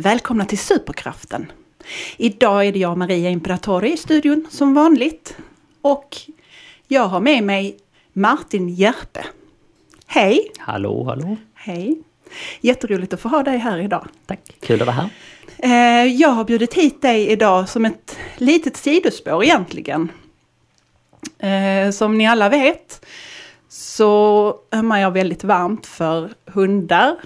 Välkomna till Superkraften. Idag är det jag Maria Imperatori i studion som vanligt. Och jag har med mig Martin Järpe. Hej! Hallå, hallå. Hej! Jätteroligt att få ha dig här idag. Tack, kul att vara här. Eh, jag har bjudit hit dig idag som ett litet sidospår egentligen. Eh, som ni alla vet så ömmar jag väldigt varmt för hundar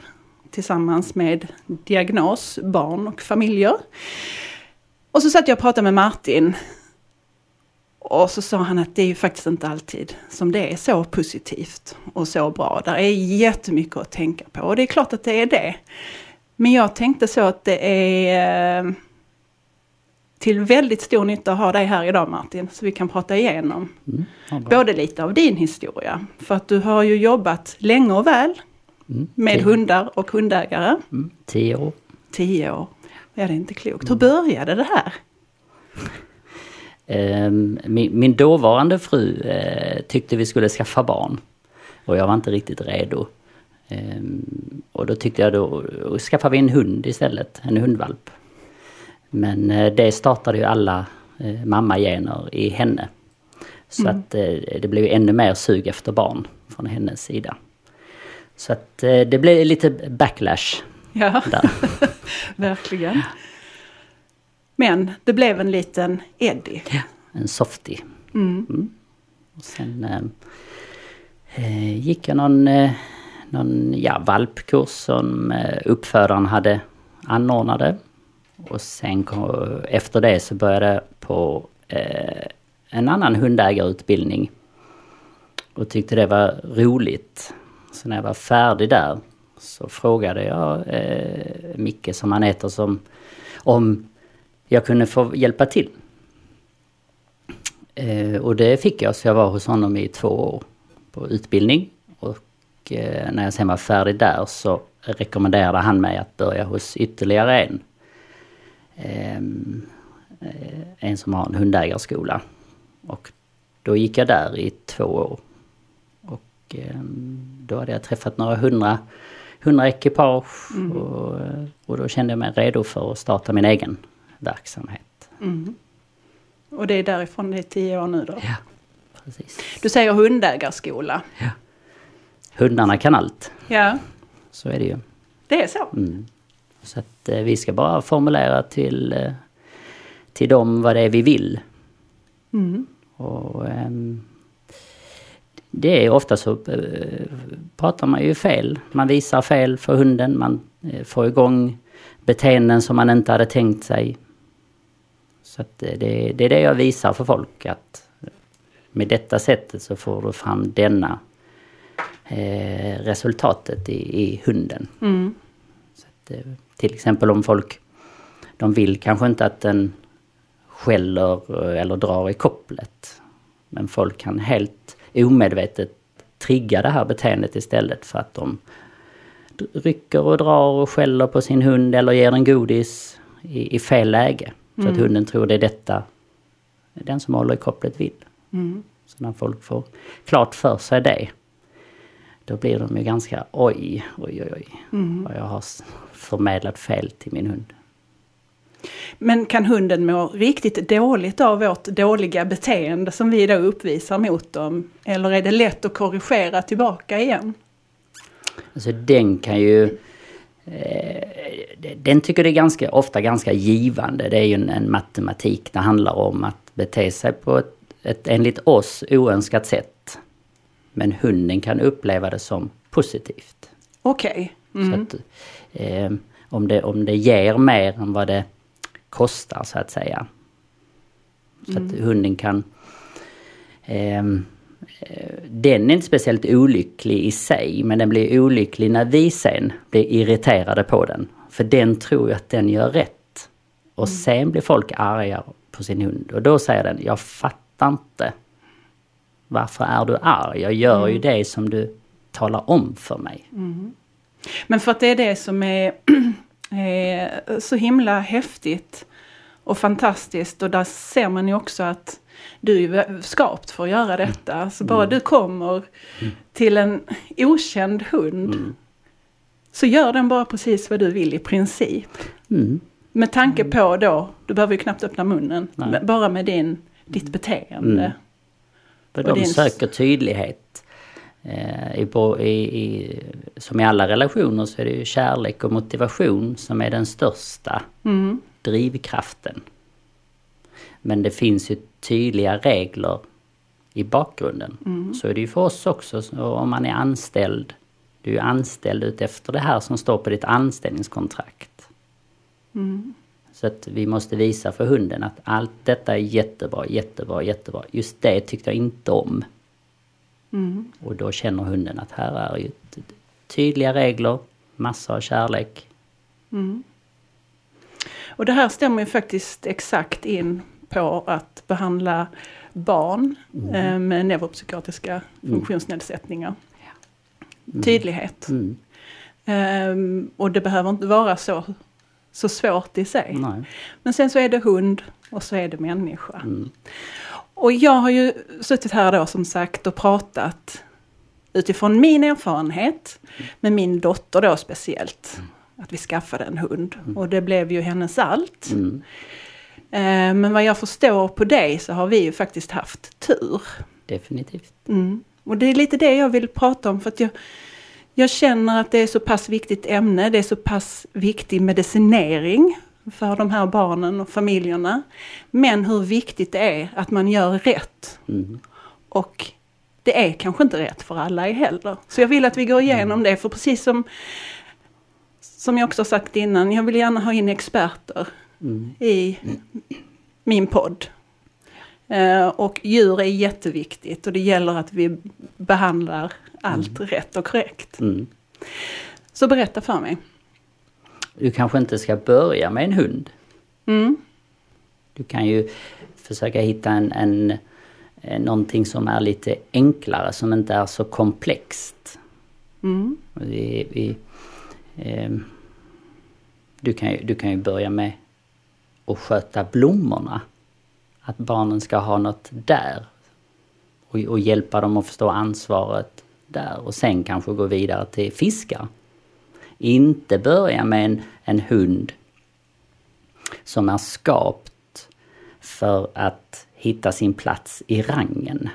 tillsammans med diagnos, barn och familjer. Och så satt jag och pratade med Martin. Och så sa han att det är ju faktiskt inte alltid som det är så positivt och så bra. Där är jättemycket att tänka på och det är klart att det är det. Men jag tänkte så att det är eh, till väldigt stor nytta att ha dig här idag Martin, så vi kan prata igenom Mm, både lite av din historia. För att du har ju jobbat länge och väl Mm, med tio- hundar och hundägare. Mm, tio år. Tio år. Ja, det är inte klokt. Hur började det här? Ehm, min, min dåvarande fru eh, tyckte vi skulle skaffa barn. Och jag var inte riktigt redo. Ehm, och då tyckte jag då, skaffar vi en hund istället, en hundvalp. Men eh, det startade ju alla eh, mammagener i henne. Så att eh, det blev ännu mer sug efter barn från hennes sida. Så att eh, det blev lite backlash Ja, verkligen. Men det blev en liten Eddie. Ja, en softie. Mm. Och sen eh, eh, gick jag någon, eh, någon ja, valpkurs som eh, uppfödaren hade anordnade. Och sen kom, efter det så började jag på eh, en annan hundägarutbildning. Och tyckte det var roligt. Så när jag var färdig där så frågade jag eh, Micke som han heter som om jag kunde få hjälpa till. Eh, och det fick jag, så jag var hos honom i två år på utbildning. Och eh, när jag sen var färdig där så rekommenderade han mig att börja hos ytterligare en. Ehm, eh, en som har en hundägarskola. Och då gick jag där i två år. Och ehm, då hade jag träffat några hundra, hundra ekipage. Och, och då kände jag mig redo för att starta min egen verksamhet. Mm. Och det är därifrån det är tio år nu då. Ja, precis. Du säger hundägarskola. Ja. Hundarna kan allt, Ja, så är det ju. det är så. Mm. Så att eh, vi ska bara formulera till, eh, till dem vad det är vi vill. Mm. Och ehm, det är ofta så eh, pratar man ju fel. Man visar fel för hunden, man eh, får igång beteenden som man inte hade tänkt sig. Så eh, det, det är det jag visar för folk att med detta sättet så får du fram denna eh, resultatet i, i hunden. Mm. Att, eh, till exempel om folk, de vill kanske inte att den skäller eller drar i kopplet. Men folk kan helt omedvetet trigga det här beteendet istället för att de rycker och drar och skäller på sin hund eller ger den godis i, i fel läge. Så att hunden tror det är detta den som håller i kopplet vill. Mm. Så när folk får klart för sig det, då blir de ju ganska oj, oj, oj, oj. Mm. Vad jag har förmedlat fel till min hund. Men kan hunden må riktigt dåligt av vårt dåliga beteende som vi då uppvisar mot dem? Eller är det lätt att korrigera tillbaka igen? Alltså den kan ju... Eh, den tycker det är ganska, ofta ganska givande. Det är ju en, en matematik. Det handlar om att bete sig på ett, ett enligt oss oönskat sätt. Men hunden kan uppleva det som positivt. Okej. Mm. Så att, eh, om, det, om det ger mer än vad det kostar så att säga. Så att hunden kan... eh, den är inte speciellt olycklig i sig men den blir olycklig när vi sen blir irriterade på den. För den tror ju att den gör rätt. Och sen blir folk arga på sin hund och då säger den, jag fattar inte. Varför är du arg? Jag gör ju det som du talar om för mig. Men för att det är det som är, är så himla häftigt och fantastiskt. Och där ser man ju också att du är skapt för att göra detta. Så bara du kommer till en okänd hund så gör den bara precis vad du vill i princip. Mm. Med tanke på då, du behöver ju knappt öppna munnen, Nej. bara med din, ditt beteende. Mm. För de din- söker tydlighet. Eh, i, i, som i alla relationer så är det ju kärlek och motivation som är den största Mm. drivkraften. Men det finns ju tydliga regler i bakgrunden. Så är det ju för oss också, så om man är anställd. Du är anställd utefter det här som står på ditt anställningskontrakt. Så att vi måste visa för hunden att allt detta är jättebra, jättebra, jättebra. Just det tyckte jag inte om. Och då känner hunden att här är ju tydliga regler, massor av kärlek. Och det här stämmer ju faktiskt exakt in på att behandla barn eh, med neuropsykiatriska funktionsnedsättningar. Tydlighet. Mm. Ehm, och det behöver inte vara så, så svårt i sig. Nej. Men sen så är det hund och så är det människa. Mm. Och jag har ju suttit här då som sagt och pratat utifrån min erfarenhet med min dotter då speciellt. Att vi skaffade en hund och det blev ju hennes allt. Mm. Eh, Men vad jag förstår på dig så har vi ju faktiskt haft tur. Definitivt. Mm. Och det är lite det jag vill prata om för att jag, jag känner att det är så pass viktigt ämne, det är så pass viktig medicinering för de här barnen och familjerna. Men hur viktigt det är att man gör rätt. Mm. Och det är kanske inte rätt för alla heller. Så jag vill att vi går igenom det, för precis som, som jag också sagt innan, jag vill gärna ha in experter Mm. i min podd. Eh, och djur är jätteviktigt och det gäller att vi behandlar allt rätt och korrekt. Mm. Så berätta för mig. Du kanske inte ska börja med en hund. Mm. Du kan ju försöka hitta en, en, eh, någonting som är lite enklare, som inte är så komplext. Mm. Vi, vi, ehm, du, kan ju, du kan ju börja med att sköta blommorna. Att barnen ska ha något där. Och, och hjälpa dem att förstå ansvaret där. Och sen kanske gå vidare till fiskar. Inte börja med en, en hund som är skapt för att hitta sin plats i rangen.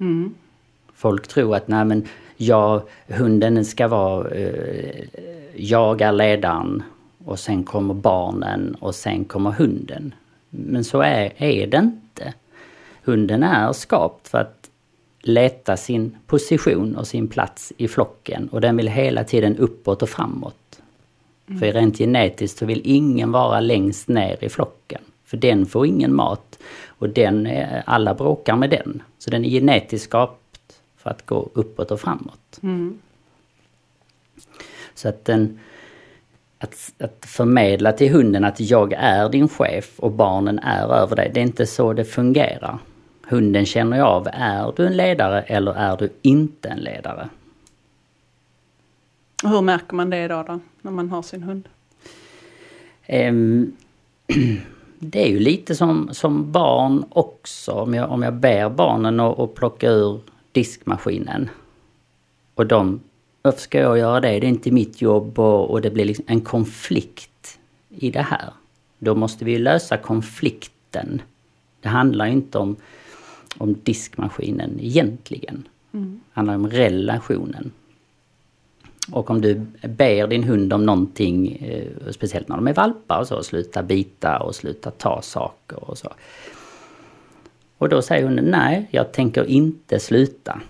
Mm. Folk tror att nej men jag, hunden ska vara, eh, jag är ledaren och sen kommer barnen och sen kommer hunden. Men så är, är det inte. Hunden är skapt för att leta sin position och sin plats i flocken och den vill hela tiden uppåt och framåt. För rent genetiskt så vill ingen vara längst ner i flocken. För den får ingen mat och den, är- alla bråkar med den. Så den är genetiskt skapt för att gå uppåt och framåt. Mm. Så att den... Att, att förmedla till hunden att jag är din chef och barnen är över dig. Det är inte så det fungerar. Hunden känner ju av, är du en ledare eller är du inte en ledare? Hur märker man det då, då när man har sin hund? Ehm, det är ju lite som, som barn också. Om jag, om jag ber barnen att att plocka ur diskmaskinen. Och de, varför ska jag göra det? Det är inte mitt jobb och, och det blir liksom en konflikt i det här. Då måste vi lösa konflikten. Det handlar inte om, om diskmaskinen egentligen. Det handlar om relationen. Och om du ber din hund om någonting, eh, speciellt när de är valpar och så, sluta bita och sluta ta saker och så. Och då säger hunden nej, jag tänker inte sluta.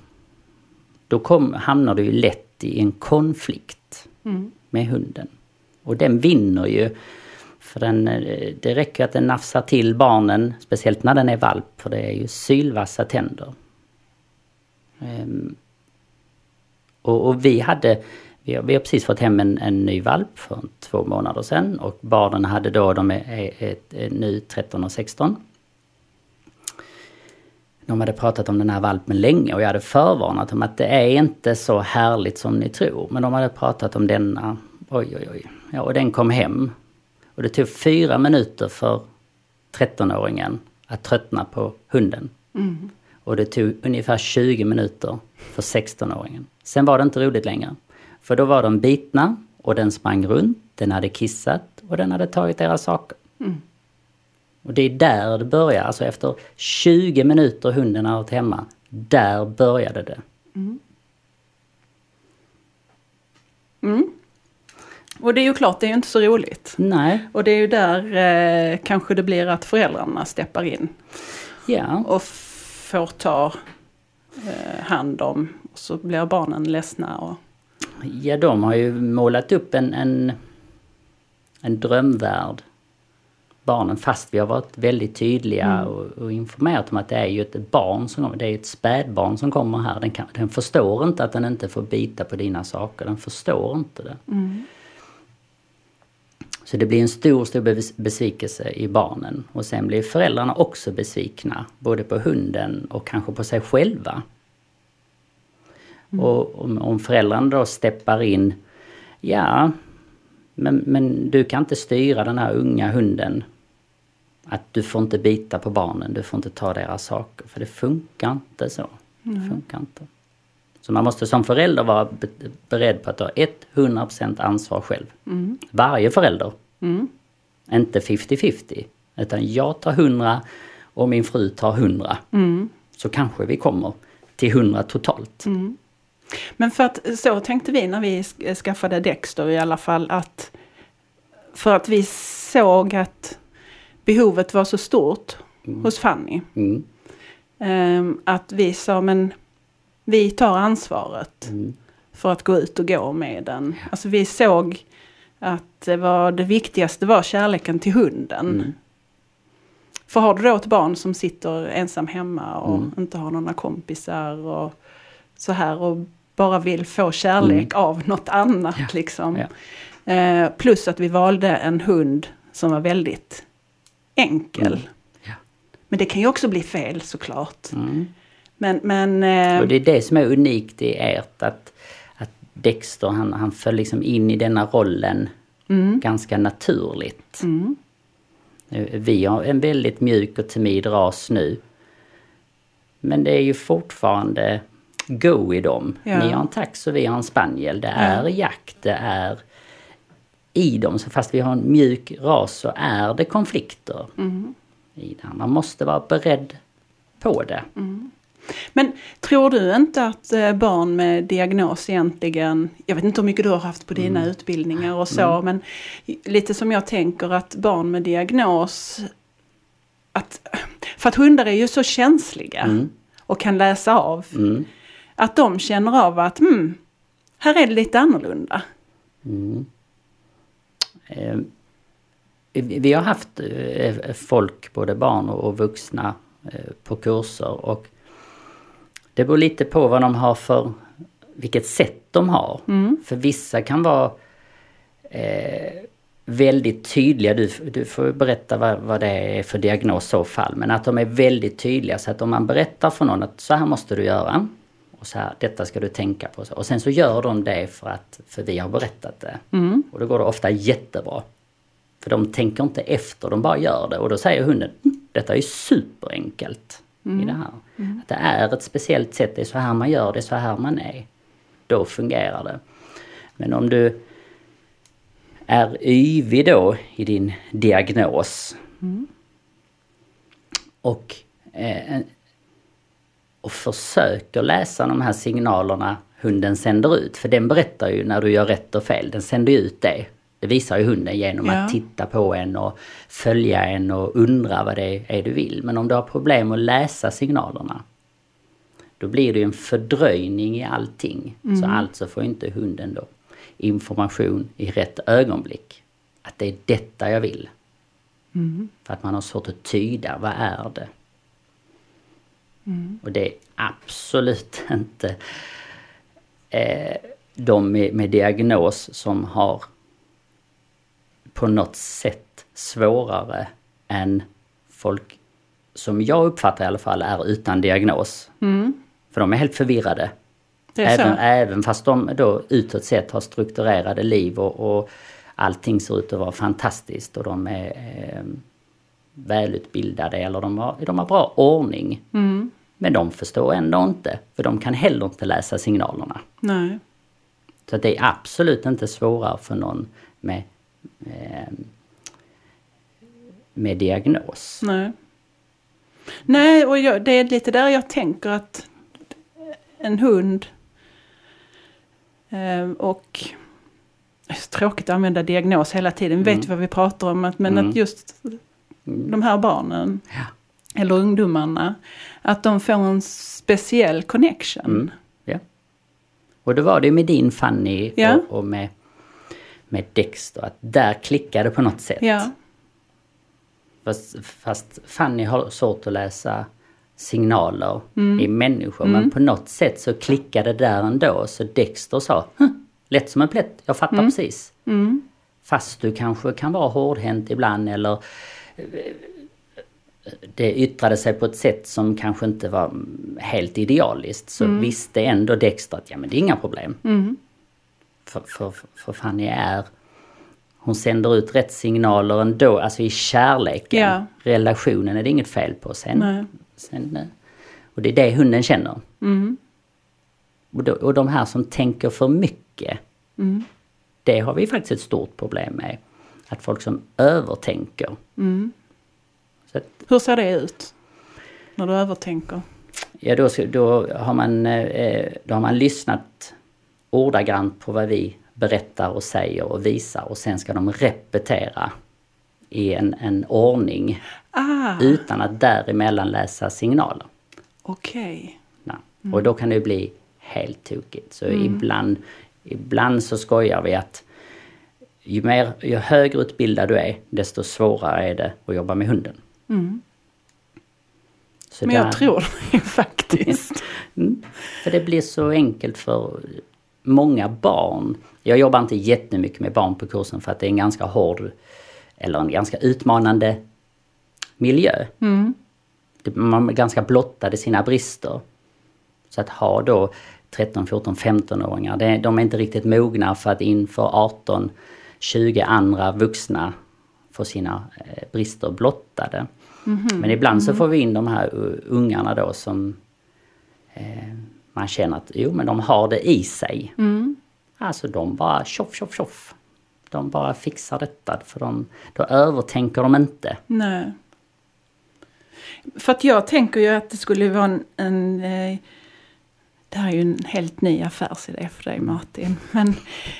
Då kom, hamnar du ju lätt i en konflikt med hunden. Och den vinner ju, för den, eh, det räcker att den nafsar till barnen, speciellt när den är valp, för det är ju sylvassa tänder. Ehm, och, och vi hade, vi har, vi har precis fått hem en, en ny valp för två månader sedan och barnen hade då, de är, är, är, är nu 13 och 16. De hade pratat om den här valpen länge och jag hade förvarnat dem att det är inte så härligt som ni tror. Men de hade pratat om denna, oj oj oj. Ja, och den kom hem. Och det tog fyra minuter för 13-åringen att tröttna på hunden. Och det tog ungefär 20 minuter för 16-åringen. Sen var det inte roligt längre. För då var de bitna och den sprang runt, den hade kissat och den hade tagit deras saker. Och det är där det börjar, alltså efter 20 minuter hunden har varit hemma, där började det. Och det är ju klart, det är ju inte så roligt. Nej, Och det är ju där eh, kanske det blir att föräldrarna steppar in ja. och får ta eh, hand om. Och så blir barnen ledsna. Och, Ja, de har ju målat upp en, en, en drömvärld. Barnen, fast vi har varit väldigt tydliga och, och informerat om att det är ju ett barn som kommer, det är ett spädbarn som kommer här. Den, kan, den förstår inte att den inte får bita på dina saker, den förstår inte det. Så det blir en stor, stor bes- besvikelse i barnen. Och sen blir föräldrarna också besvikna, både på hunden och kanske på sig själva. Och om, om föräldrarna då steppar in, ja, men, men du kan inte styra den här unga hunden. Att du får inte bita på barnen, du får inte ta deras saker. För det funkar inte så. Det funkar inte. Så man måste som förälder vara be- beredd på att ta 100% ansvar själv. Varje förälder. Inte 50-50. Utan jag tar 100 och min fru tar 100. Så kanske vi kommer till 100 totalt. Men för att så tänkte vi när vi sk- skaffade Dexter i alla fall att för att vi såg att behovet var så stort hos Fanny. Mm. ehm, att vi sa men vi tar ansvaret Mm. för att gå ut och gå med den. Alltså vi såg att det, var, det viktigaste var kärleken till hunden. Mm. För har du då ett barn som sitter ensam hemma och Mm. inte har några kompisar och så här och bara vill få kärlek av något annat Mm. Ja, liksom. ja. Eh, plus att vi valde en hund som var väldigt enkel. Mm. Men det kan ju också bli fel såklart. Mm. Men, men eh, Och det är det som är unikt i ert, att, att Dexter han, han föll liksom in i denna rollen ganska naturligt. mm, Vi har en väldigt mjuk och timid ras nu. Men det är ju fortfarande go i dem. Ja. Ni har en tax och vi har en spaniel. Det är jakt, det är i dem. Så fast vi har en mjuk ras så är det konflikter i det. Man måste vara beredd på det. Men tror du inte att eh, barn med diagnos egentligen, jag vet inte hur mycket du har haft på dina utbildningar och så, men lite som jag tänker att barn med diagnos, att, för att hundar är ju så känsliga och kan läsa av, Mm. att de känner av att hmm, här är det lite annorlunda. Eh, vi har haft eh, folk, både barn och och vuxna, eh, på kurser och det beror lite på vad de har för, vilket sätt de har. För vissa kan vara eh, väldigt tydliga, du, du får berätta vad, vad det är för diagnos i så fall, men att de är väldigt tydliga så att om man berättar för någon att så här måste du göra och så här, detta ska du tänka på. Och sen så gör de det för att, för vi har berättat det. Och då går det ofta jättebra. För de tänker inte efter, de bara gör det. Och då säger hunden, "Mm, detta är superenkelt i det här. Att det är ett speciellt sätt, det är så här man gör, det är så här man är. Då fungerar det. Men om du är yvig då i din diagnos och, eh, och försöker läsa de här signalerna hunden sänder ut. För den berättar ju när du gör rätt och fel, den sänder ju ut det. Det visar ju hunden genom Ja. att titta på en och följa en och undra vad det är du vill. Men om du har problem att läsa signalerna då blir det en fördröjning i allting. Så alltså får inte hunden då information i rätt ögonblick. Att det är detta jag vill. För att man har svårt att tyda, vad är det? Och det är absolut inte eh, de med, med diagnos som har på något sätt svårare än folk som jag uppfattar i alla fall är utan diagnos. För de är helt förvirrade. Är Även, så. även fast de då utåt sett har strukturerade liv och, och allting ser ut att vara fantastiskt och de är eh, välutbildade eller de har, de har bra ordning. Men de förstår ändå inte, för de kan heller inte läsa signalerna. Nej. Så det är absolut inte svårare för någon med, med diagnos. Nej. Nej, och jag, det är lite där jag tänker att en hund eh, och tråkigt att använda diagnos hela tiden, vi Mm. vet vad vi pratar om, att, men Mm. att just de här barnen, Ja. eller ungdomarna, att de får en speciell connection. Mm. Ja. Och då var det med din Fanny Ja. och, och med, med Dexter, att där klickade på något sätt. Ja, Fast, fast Fanny har svårt att läsa signaler Mm. i människor. Men på något sätt så klickade det där ändå. Så Dexter sa, "Hm, lätt som en plätt, jag fattar precis. mm. Fast du kanske kan vara hårdhänt ibland eller det yttrade sig på ett sätt som kanske inte var helt idealiskt. Så visste ändå Dexter att ja men det är inga problem. För, för, för Fanny är hon sänder ut rätt signaler ändå, alltså i kärleken. Ja. Relationen är det inget fel på. Sen, Nej. sen, eh, och det är det hunden känner. Mm. Och, då, och de här som tänker för mycket, Mm. det har vi faktiskt ett stort problem med. Att folk som övertänker. Mm. Att, Hur ser det ut? När du övertänker? ja, då, då, har man, eh, då har man lyssnat ordagrant på vad vi berättar och säger och visar och sen ska de repetera i en, en ordning Ah, utan att däremellan läsa signaler. okej. Nej. Och då kan det bli helt tokigt. Så ibland, ibland så skojar vi att ju, mer, ju högre utbildad du är, desto svårare är det att jobba med hunden. Mm. Men jag där- tror det faktiskt. Mm. För det blir så enkelt för många barn. Jag jobbar inte jättemycket med barn på kursen för att det är en ganska hård eller en ganska utmanande miljö. Mm. Man är ganska blottad i sina brister. Så att ha då 13, 14, 15-åringar, det- de är inte riktigt mogna för att inför 18, 20 andra vuxna få sina eh, brister blottade. Men ibland så får vi in de här ungarna då som eh, man känner att jo men de har det i sig. Mm. Alltså de bara tjoff tjoff tjoff. De bara fixar detta för de, då övertänker de inte. Nej. För att jag tänker ju att det skulle vara en... en eh, det här är ju en helt ny affärsidé för dig Martin. Men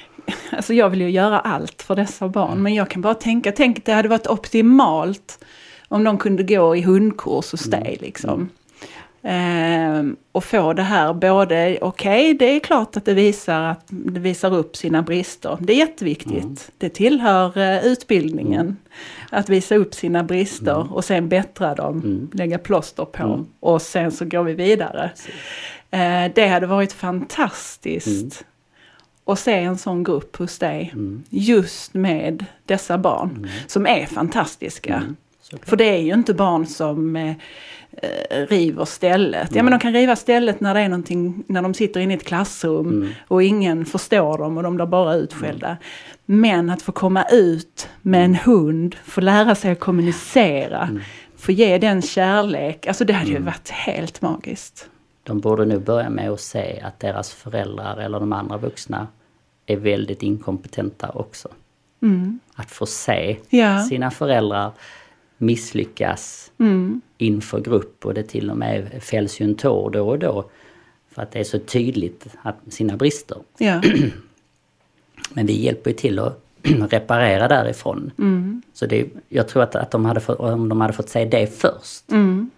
alltså jag vill ju göra allt för dessa barn. Men jag kan bara tänka, tänk att det hade varit optimalt om de kunde gå i hundkurs hos dig liksom. Ehm, och få det här både, okej det är klart att det visar, att det visar upp sina brister. Det är jätteviktigt. Det tillhör eh, utbildningen. Att visa upp sina brister och sen bättra dem, lägga plåster på. Och sen så går vi vidare. Eh, det hade varit fantastiskt att se en sån grupp hos dig. Just med dessa barn som är fantastiska. För det är ju inte barn som eh, river stället. Ja men de kan riva stället när det är någonting, när de sitter inne i ett klassrum och ingen förstår dem och de blir bara utskällda. Men att få komma ut med en hund, få lära sig att kommunicera, få ge den kärlek, alltså det hade ju varit helt magiskt. De borde nu börja med att se att deras föräldrar eller de andra vuxna är väldigt inkompetenta också. Att få se Ja. sina föräldrar misslyckas Mm. inför grupp och det till och med fälls ju en tår då och då. För att det är så tydligt att sina brister. Ja. Men vi hjälper ju till att reparera därifrån. Mm. Så det, jag tror att, att de hade fått, om de hade fått se det först Mm.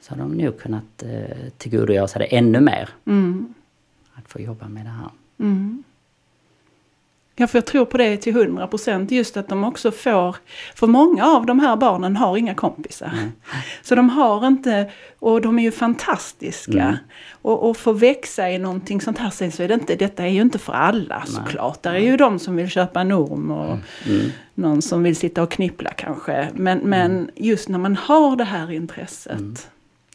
så hade de nog kunnat eh, tillgodogöra sig det ännu mer. Mm. Att få jobba med det här. Mm. Ja, för jag tror på det till hundra procent. Just att de också får, för många av de här barnen har inga kompisar. Så de har inte, och de är ju fantastiska. Mm. Och, och få växa i någonting sånt här, sen så är det inte, detta är ju inte för alla såklart. Där är ju de som vill köpa en orm och Mm. någon som vill sitta och knippla kanske. Men, men just när man har det här intresset. Mm.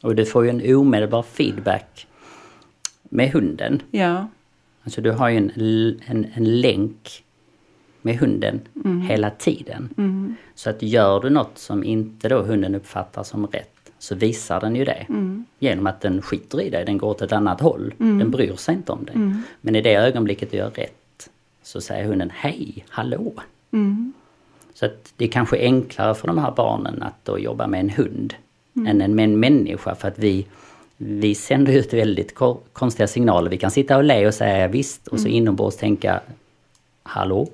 Och du får ju en omedelbar feedback med hunden. Ja, Alltså du har ju en, en, en länk med hunden hela tiden. Så att gör du något som inte då hunden uppfattar som rätt så visar den ju det. Genom att den skiter i dig, den går åt ett annat håll. Den bryr sig inte om dig. Men i det ögonblicket du gör rätt så säger hunden hej, hallå. Så att det är kanske enklare för de här barnen att då jobba med en hund än med en människa för att vi, vi sänder ut väldigt ko- konstiga signaler. Vi kan sitta och le och säga visst och så inombords tänka hallå.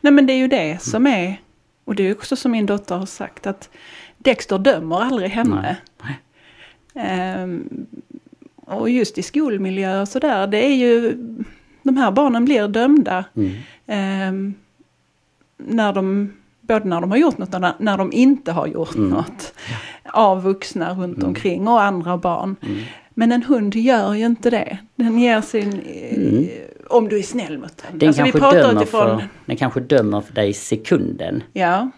Nej men det är ju det som är, och det är också som min dotter har sagt, att Dexter dömer aldrig henne. Nej. Ehm, och just i skolmiljö och sådär, det är ju, de här barnen blir dömda. Mm. Ehm, när de, både när de har gjort något och när, när de inte har gjort Mm. något. Av vuxna runt omkring och andra barn. Men en hund gör ju inte det. Den ger sin, eh, om du är snäll mot den. Mm. Den, Alltså, kanske dömer utifrån, för, den kanske dömer för dig i sekunden. ja,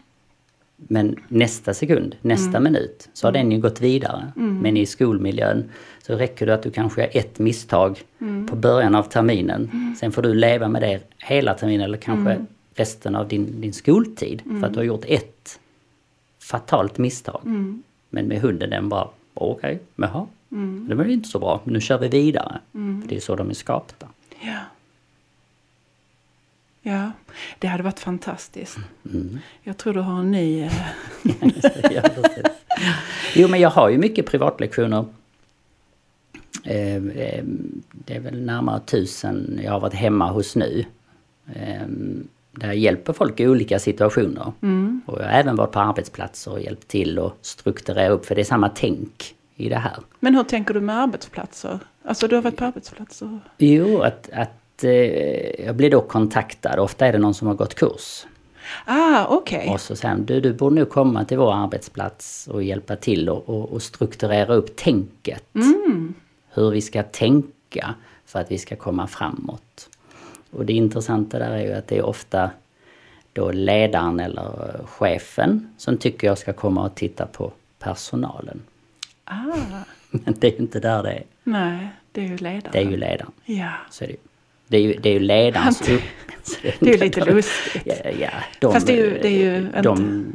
Men nästa sekund, nästa minut, så har den ju gått vidare. Men i skolmiljön så räcker det att du kanske gör ett misstag på början av terminen. Sen får du leva med det hela terminen eller kanske resten av din, din skoltid. För att du har gjort ett fatalt misstag. Men med hunden den bara, okej, okay, jaha. Det var ju inte så bra, nu kör vi vidare. För det är så de är skapta. Ja. Ja, det hade varit fantastiskt. Mm. Jag tror du har en ny... eh, Ja, jo men jag har ju mycket privatlektioner. Eh, eh, Det är väl närmare tusen jag har varit hemma hos nu. Där jag hjälper folk i olika situationer. Och jag har även varit på arbetsplatser och hjälpt till att strukturera upp, för det är samma tänk i det här. Men hur tänker du med arbetsplatser? Alltså du har varit på arbetsplatser? Jo, att, att eh, jag blir då kontaktad. Ofta är det någon som har gått kurs. Ah, okej. Och så säger du, du borde nu komma till vår arbetsplats och hjälpa till och, och, och strukturera upp tänket. Hur vi ska tänka för att vi ska komma framåt. Och det intressanta där är ju att det är ofta då ledaren eller chefen som tycker jag ska komma och titta på personalen. Ah, Men det är ju inte där det är. nej, det är ju ledaren. Det är ju ledaren. Ja, Så är det, ju. Det är ju. Det är ju ledarens upp... det är ju lite lustigt. Ja, ja, de, Fast det är ju- det är ju de,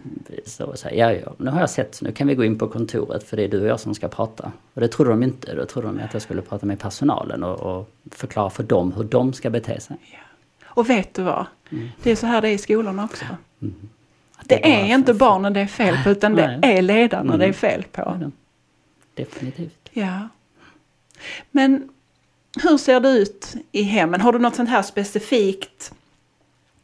så, så, här, ja, ja, nu har jag sett, nu kan vi gå in på kontoret för det är du och jag som ska prata. Och det trodde de inte, då trodde de att jag skulle prata med personalen och, och förklara för dem hur de ska bete sig. Och vet du vad? Det är så här det är i skolorna också. Att Det bara är inte barnen det är fel på, utan det Nej. är ledarna Mm. det är fel Ja, på. det- Definitivt. Ja. Men hur ser det ut i hemmen? Har du något sånt här specifikt?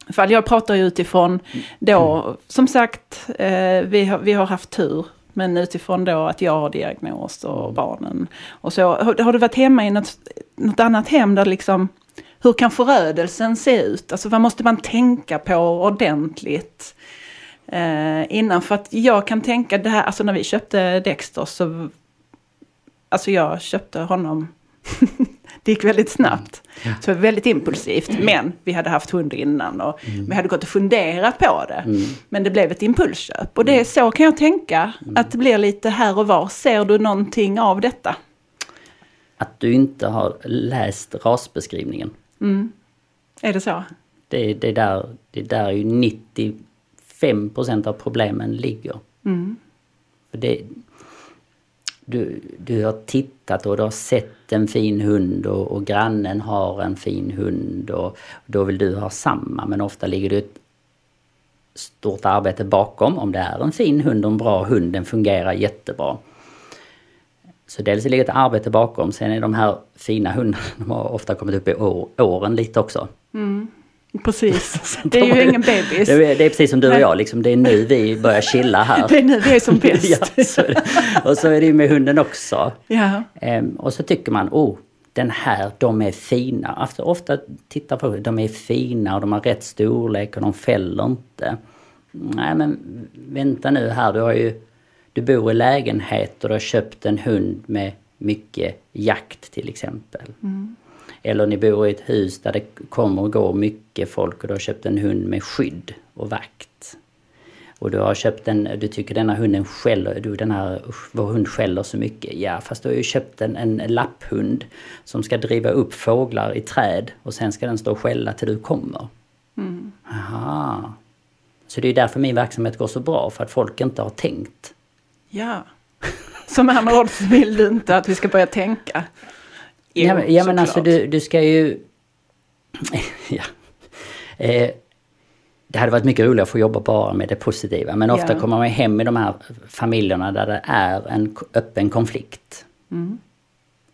För jag pratar ju utifrån då, som sagt, eh, vi, har, vi har haft tur. Men utifrån då att jag har diagnos och barnen. Och så, har, har du varit hemma i något, något annat hem där liksom, hur kan förödelsen se ut? Alltså vad måste man tänka på ordentligt? Eh, innan, för att jag kan tänka det här, alltså när vi köpte Dexter så Alltså jag köpte honom. det gick väldigt snabbt. Ja. Så väldigt impulsivt. Men vi hade haft hund innan och vi hade gått och funderat på det. Mm. Men det blev ett impulsköp. Och det är så kan jag tänka. Att det blir lite här och var. Ser du någonting av detta? Att du inte har läst rasbeskrivningen. Är det så? Det, det, är där, det är där ju 95% av problemen ligger. För det, du, du har tittat och du har sett en fin hund och, och grannen har en fin hund och då vill du ha samma men ofta ligger det ett stort arbete bakom. Om det är en fin hund och en bra hund, den fungerar jättebra. Så dels ligger ett arbete bakom, sen är de här fina hundarna, de har ofta kommit upp i år, åren lite också. Mm. Precis. Det är ju ingen bebis. Det är, det är precis som du och jag, liksom, det är nu vi börjar chilla här. Det är nu vi är som bäst. ja, så. Och så är det ju med hunden också. Ja. Ehm, och så tycker man, oh, den här, de är fina. Alltså, ofta tittar på de är fina och de har rätt storlek och de fäller inte. Nej men vänta nu här, du har ju, du bor i lägenhet och du har köpt en hund med mycket jakt till exempel. Eller ni bor i ett hus där det kommer och går mycket folk och du har köpt en hund med skydd och vakt. Och du har köpt en, du tycker denna hunden skäller, du den här, vår hund skäller så mycket. Ja, fast du har ju köpt en, en lapphund som ska driva upp fåglar i träd och sen ska den stå och skälla till du kommer. Aha. Så det är därför min verksamhet går så bra, för att folk inte har tänkt. Ja. Som andra ord så vill du inte att vi ska börja tänka. Jo, ja, men, ja, men alltså du, du ska ju... ja. Eh, det hade varit mycket roligare att få jobba bara med det positiva. Men ofta yeah. kommer man hem i de här familjerna där det är en öppen konflikt. Mm.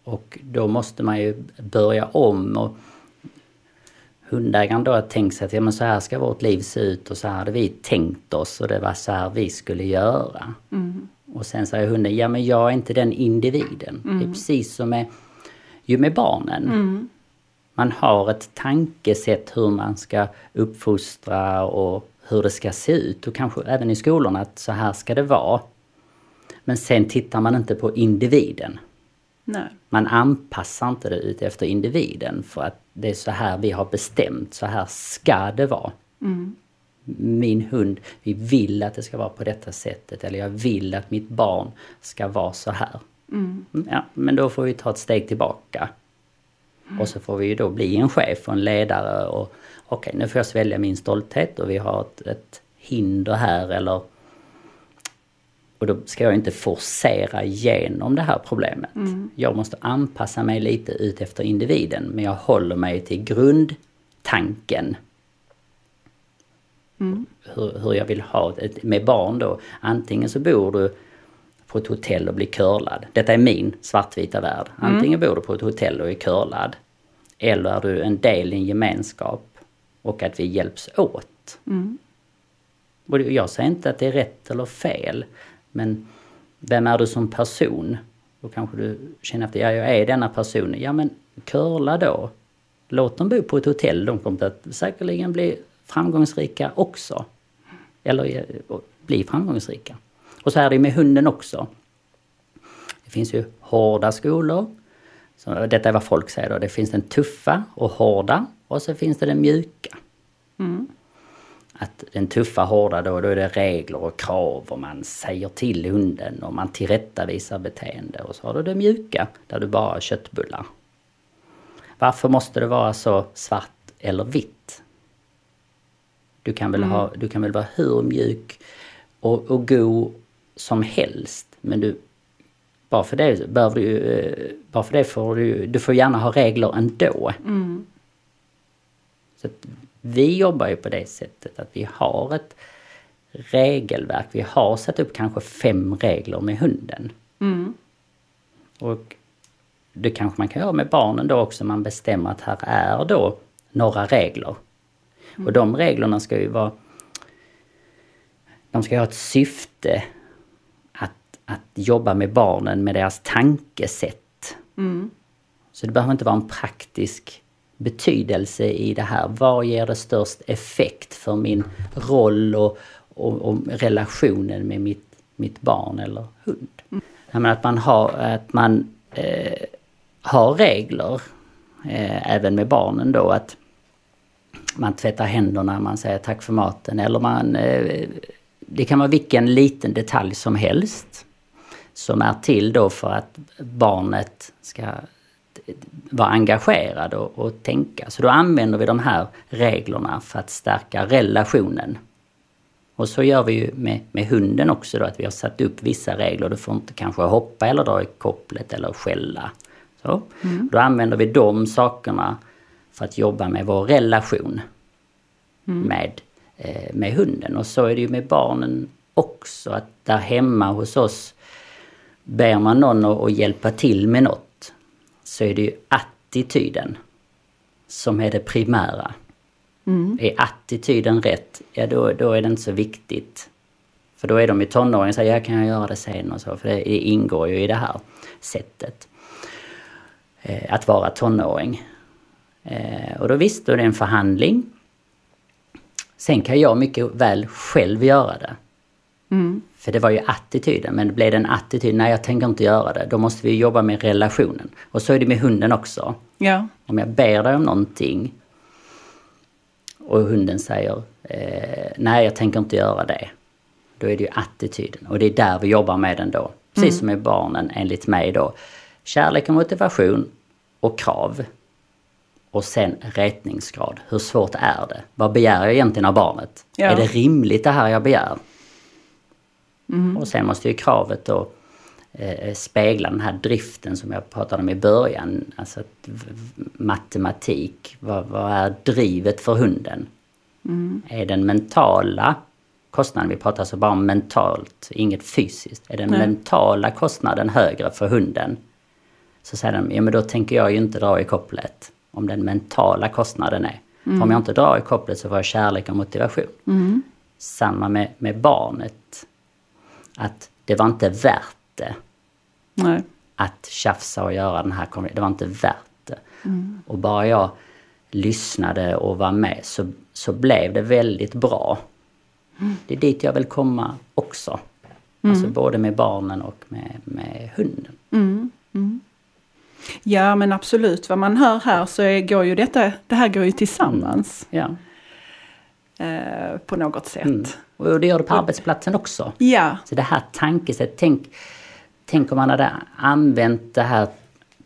Och då måste man ju börja om. och Hundägaren då har tänkt sig att ja, men så här ska vårt liv se ut och så här hade vi tänkt oss och det var så här vi skulle göra. Mm. Och sen säger hunden, ja men jag är inte den individen. Mm. Det är precis som med, ju med barnen. Mm. Man har ett tankesätt hur man ska uppfostra och hur det ska se ut och kanske även i skolorna att så här ska det vara. Men sen tittar man inte på individen. Nej. Man anpassar inte det ut efter individen för att det är så här vi har bestämt, så här ska det vara. Mm. Min hund, vi vill att det ska vara på detta sättet eller jag vill att mitt barn ska vara så här. Mm. Ja, men då får vi ta ett steg tillbaka. Mm. Och så får vi ju då bli en chef och en ledare och okej okay, nu får jag svälja min stolthet och vi har ett, ett hinder här eller och då ska jag inte forcera igenom det här problemet. Mm. Jag måste anpassa mig lite ut efter individen men jag håller mig till grundtanken. Mm. Hur, hur, jag vill ha det med barn då. Antingen så bor du på ett hotell och blir curlad. Detta är min svartvita värld. Mm. Antingen mm. bor du på ett hotell och är curlad. Eller är du en del i en gemenskap och att vi hjälps åt. Mm. Och jag säger inte att det är rätt eller fel. Men vem är du som person? Då kanske du känner efter, ja jag är denna personen. Ja men curla då. Låt dem bo på ett hotell, de kommer att säkerligen bli framgångsrika också. Eller bli framgångsrika. Och så är det med hunden också. Det finns ju hårda skolor. Så detta är vad folk säger då. Det finns den tuffa och hårda och så finns det den mjuka. Mm att den tuffa hårda då, då är det regler och krav och man säger till hunden och man tillrättavisar beteende. Och så har du det mjuka, där du bara har köttbullar. Varför måste det vara så svart eller vitt? Du kan väl, mm. ha, du kan väl vara hur mjuk och, och god som helst. Men du, bara för det, behöver du, eh, bara för det får du, du får gärna ha regler ändå. Mm. Så vi jobbar ju på det sättet att vi har ett regelverk. Vi har satt upp kanske fem regler med hunden. Mm. Och det kanske man kan göra med barnen då också. Man bestämmer att här är då några regler. Mm. Och de reglerna ska ju vara... De ska ha ett syfte att, jobba med barnen med deras tankesätt. Mm. Så det behöver inte vara en praktisk betydelse i det här? Vad ger det störst effekt för min roll och, och, och relationen med mitt, mitt barn eller hund? Mm. att man har, att man, eh, har regler, eh, även med barnen då, att man tvättar händerna, man säger tack för maten eller man... Eh, det kan vara vilken liten detalj som helst som är till då för att barnet ska vara engagerad och, och tänka. Så då använder vi de här reglerna för att stärka relationen. Och så gör vi ju med, med hunden också då, att vi har satt upp vissa regler. Du får inte kanske hoppa eller dra i kopplet eller skälla. Så. Mm. Då använder vi de sakerna för att jobba med vår relation mm. med, eh, med hunden. Och så är det ju med barnen också, att där hemma hos oss ber man någon att hjälpa till med något så är det ju attityden som är det primära. Mm. Är attityden rätt, ja då, då är det inte så viktigt. För då är de i tonåren och säger, jag kan göra det sen och så, för det, det ingår ju i det här sättet. Eh, att vara tonåring. Eh, och då visst, då är det en förhandling. Sen kan jag mycket väl själv göra det. Mm. För det var ju attityden, men blev det en attityd, nej jag tänker inte göra det, då måste vi jobba med relationen. Och så är det med hunden också. Ja. Om jag ber dig om någonting och hunden säger, eh, nej jag tänker inte göra det. Då är det ju attityden och det är där vi jobbar med den då. Precis mm. som med barnen enligt mig då. Kärlek och motivation och krav. Och sen rätningsgrad. Hur svårt är det? Vad begär jag egentligen av barnet? Ja. Är det rimligt det här jag begär? Mm. Och sen måste ju kravet då eh, spegla den här driften som jag pratade om i början. Alltså att matematik, vad, vad är drivet för hunden? Är den mentala kostnaden, vi pratar alltså bara om mentalt, inget fysiskt. Är den Nej. mentala kostnaden högre för hunden? Så säger de, ja men då tänker jag ju inte dra i kopplet. Om den mentala kostnaden är. För om jag inte drar i kopplet så får jag kärlek och motivation. Samma med, med barnet. Att det var inte värt det Nej. att tjafsa och göra den här konflikten. Det var inte värt det. Och bara jag lyssnade och var med så, så blev det väldigt bra. Det är dit jag vill komma också. Alltså både med barnen och med, med hunden. Ja men absolut, vad man hör här så är, går ju detta, det här går ju tillsammans Ja. Eh, på något sätt. Mm. Och det gör det på arbetsplatsen också. Ja, Så det här tankesättet, tänk, tänk om man hade använt det här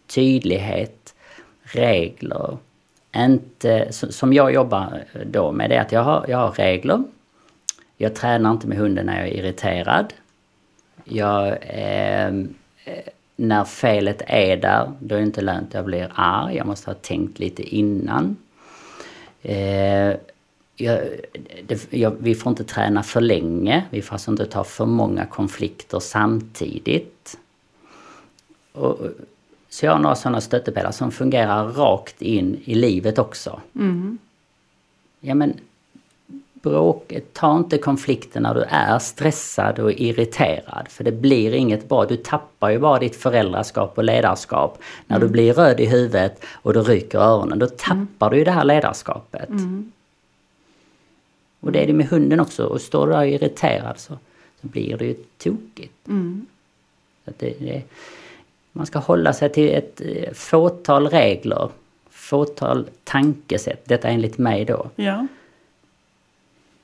tydlighet, regler, inte, som jag jobbar då med det är att jag har, jag har regler. Jag tränar inte med hunden när jag är irriterad. Jag, ehm, eh, när felet är där, då är det inte lönt att jag blir arg. Jag måste ha tänkt lite innan. Eh, jag, det, jag, vi får inte träna för länge. Vi får alltså inte ta för många konflikter samtidigt. Och, så jag har några sådana stöttepelare som fungerar rakt in i livet också. Ja men bråk, ta inte konflikten när du är stressad och irriterad. För det blir inget bra. Du tappar ju bara ditt föräldraskap och ledarskap. När du blir röd i huvudet och du ryker öronen. Då tappar du ju det här ledarskapet. Och det är det med hunden också. Och står du där irriterad så, så blir det ju tokigt. Så att det, det, man ska hålla sig till ett eh, fåtal regler. Fåtal tankesätt. Detta enligt mig då. ja,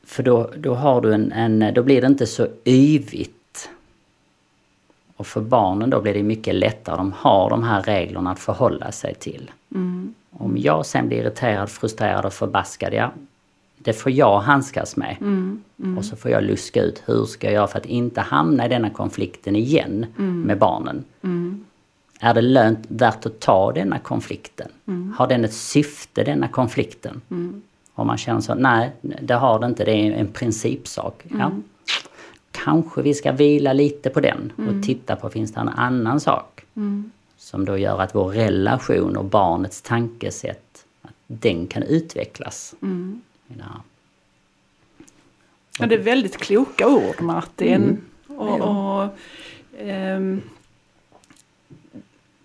För då, då har du en, en, då blir det inte så yvigt. Och för barnen då blir det mycket lättare. De har de här reglerna att förhålla sig till. Om jag sen blir irriterad, frustrerad och förbaskad, ja, det får jag handskas med. Och så får jag luska ut, hur ska jag göra för att inte hamna i denna konflikten igen med barnen? Är det lönt, värt att ta denna konflikten? Har den ett syfte, denna konflikten? Om man känner så, nej, det har det inte, det är en principsak. Ja, kanske vi ska vila lite på den och titta på, finns det en annan sak? Som då gör att vår relation och barnets tankesätt, att den kan utvecklas. Här. ja det är väldigt kloka ord Martin. Och, Ja. och, ehm,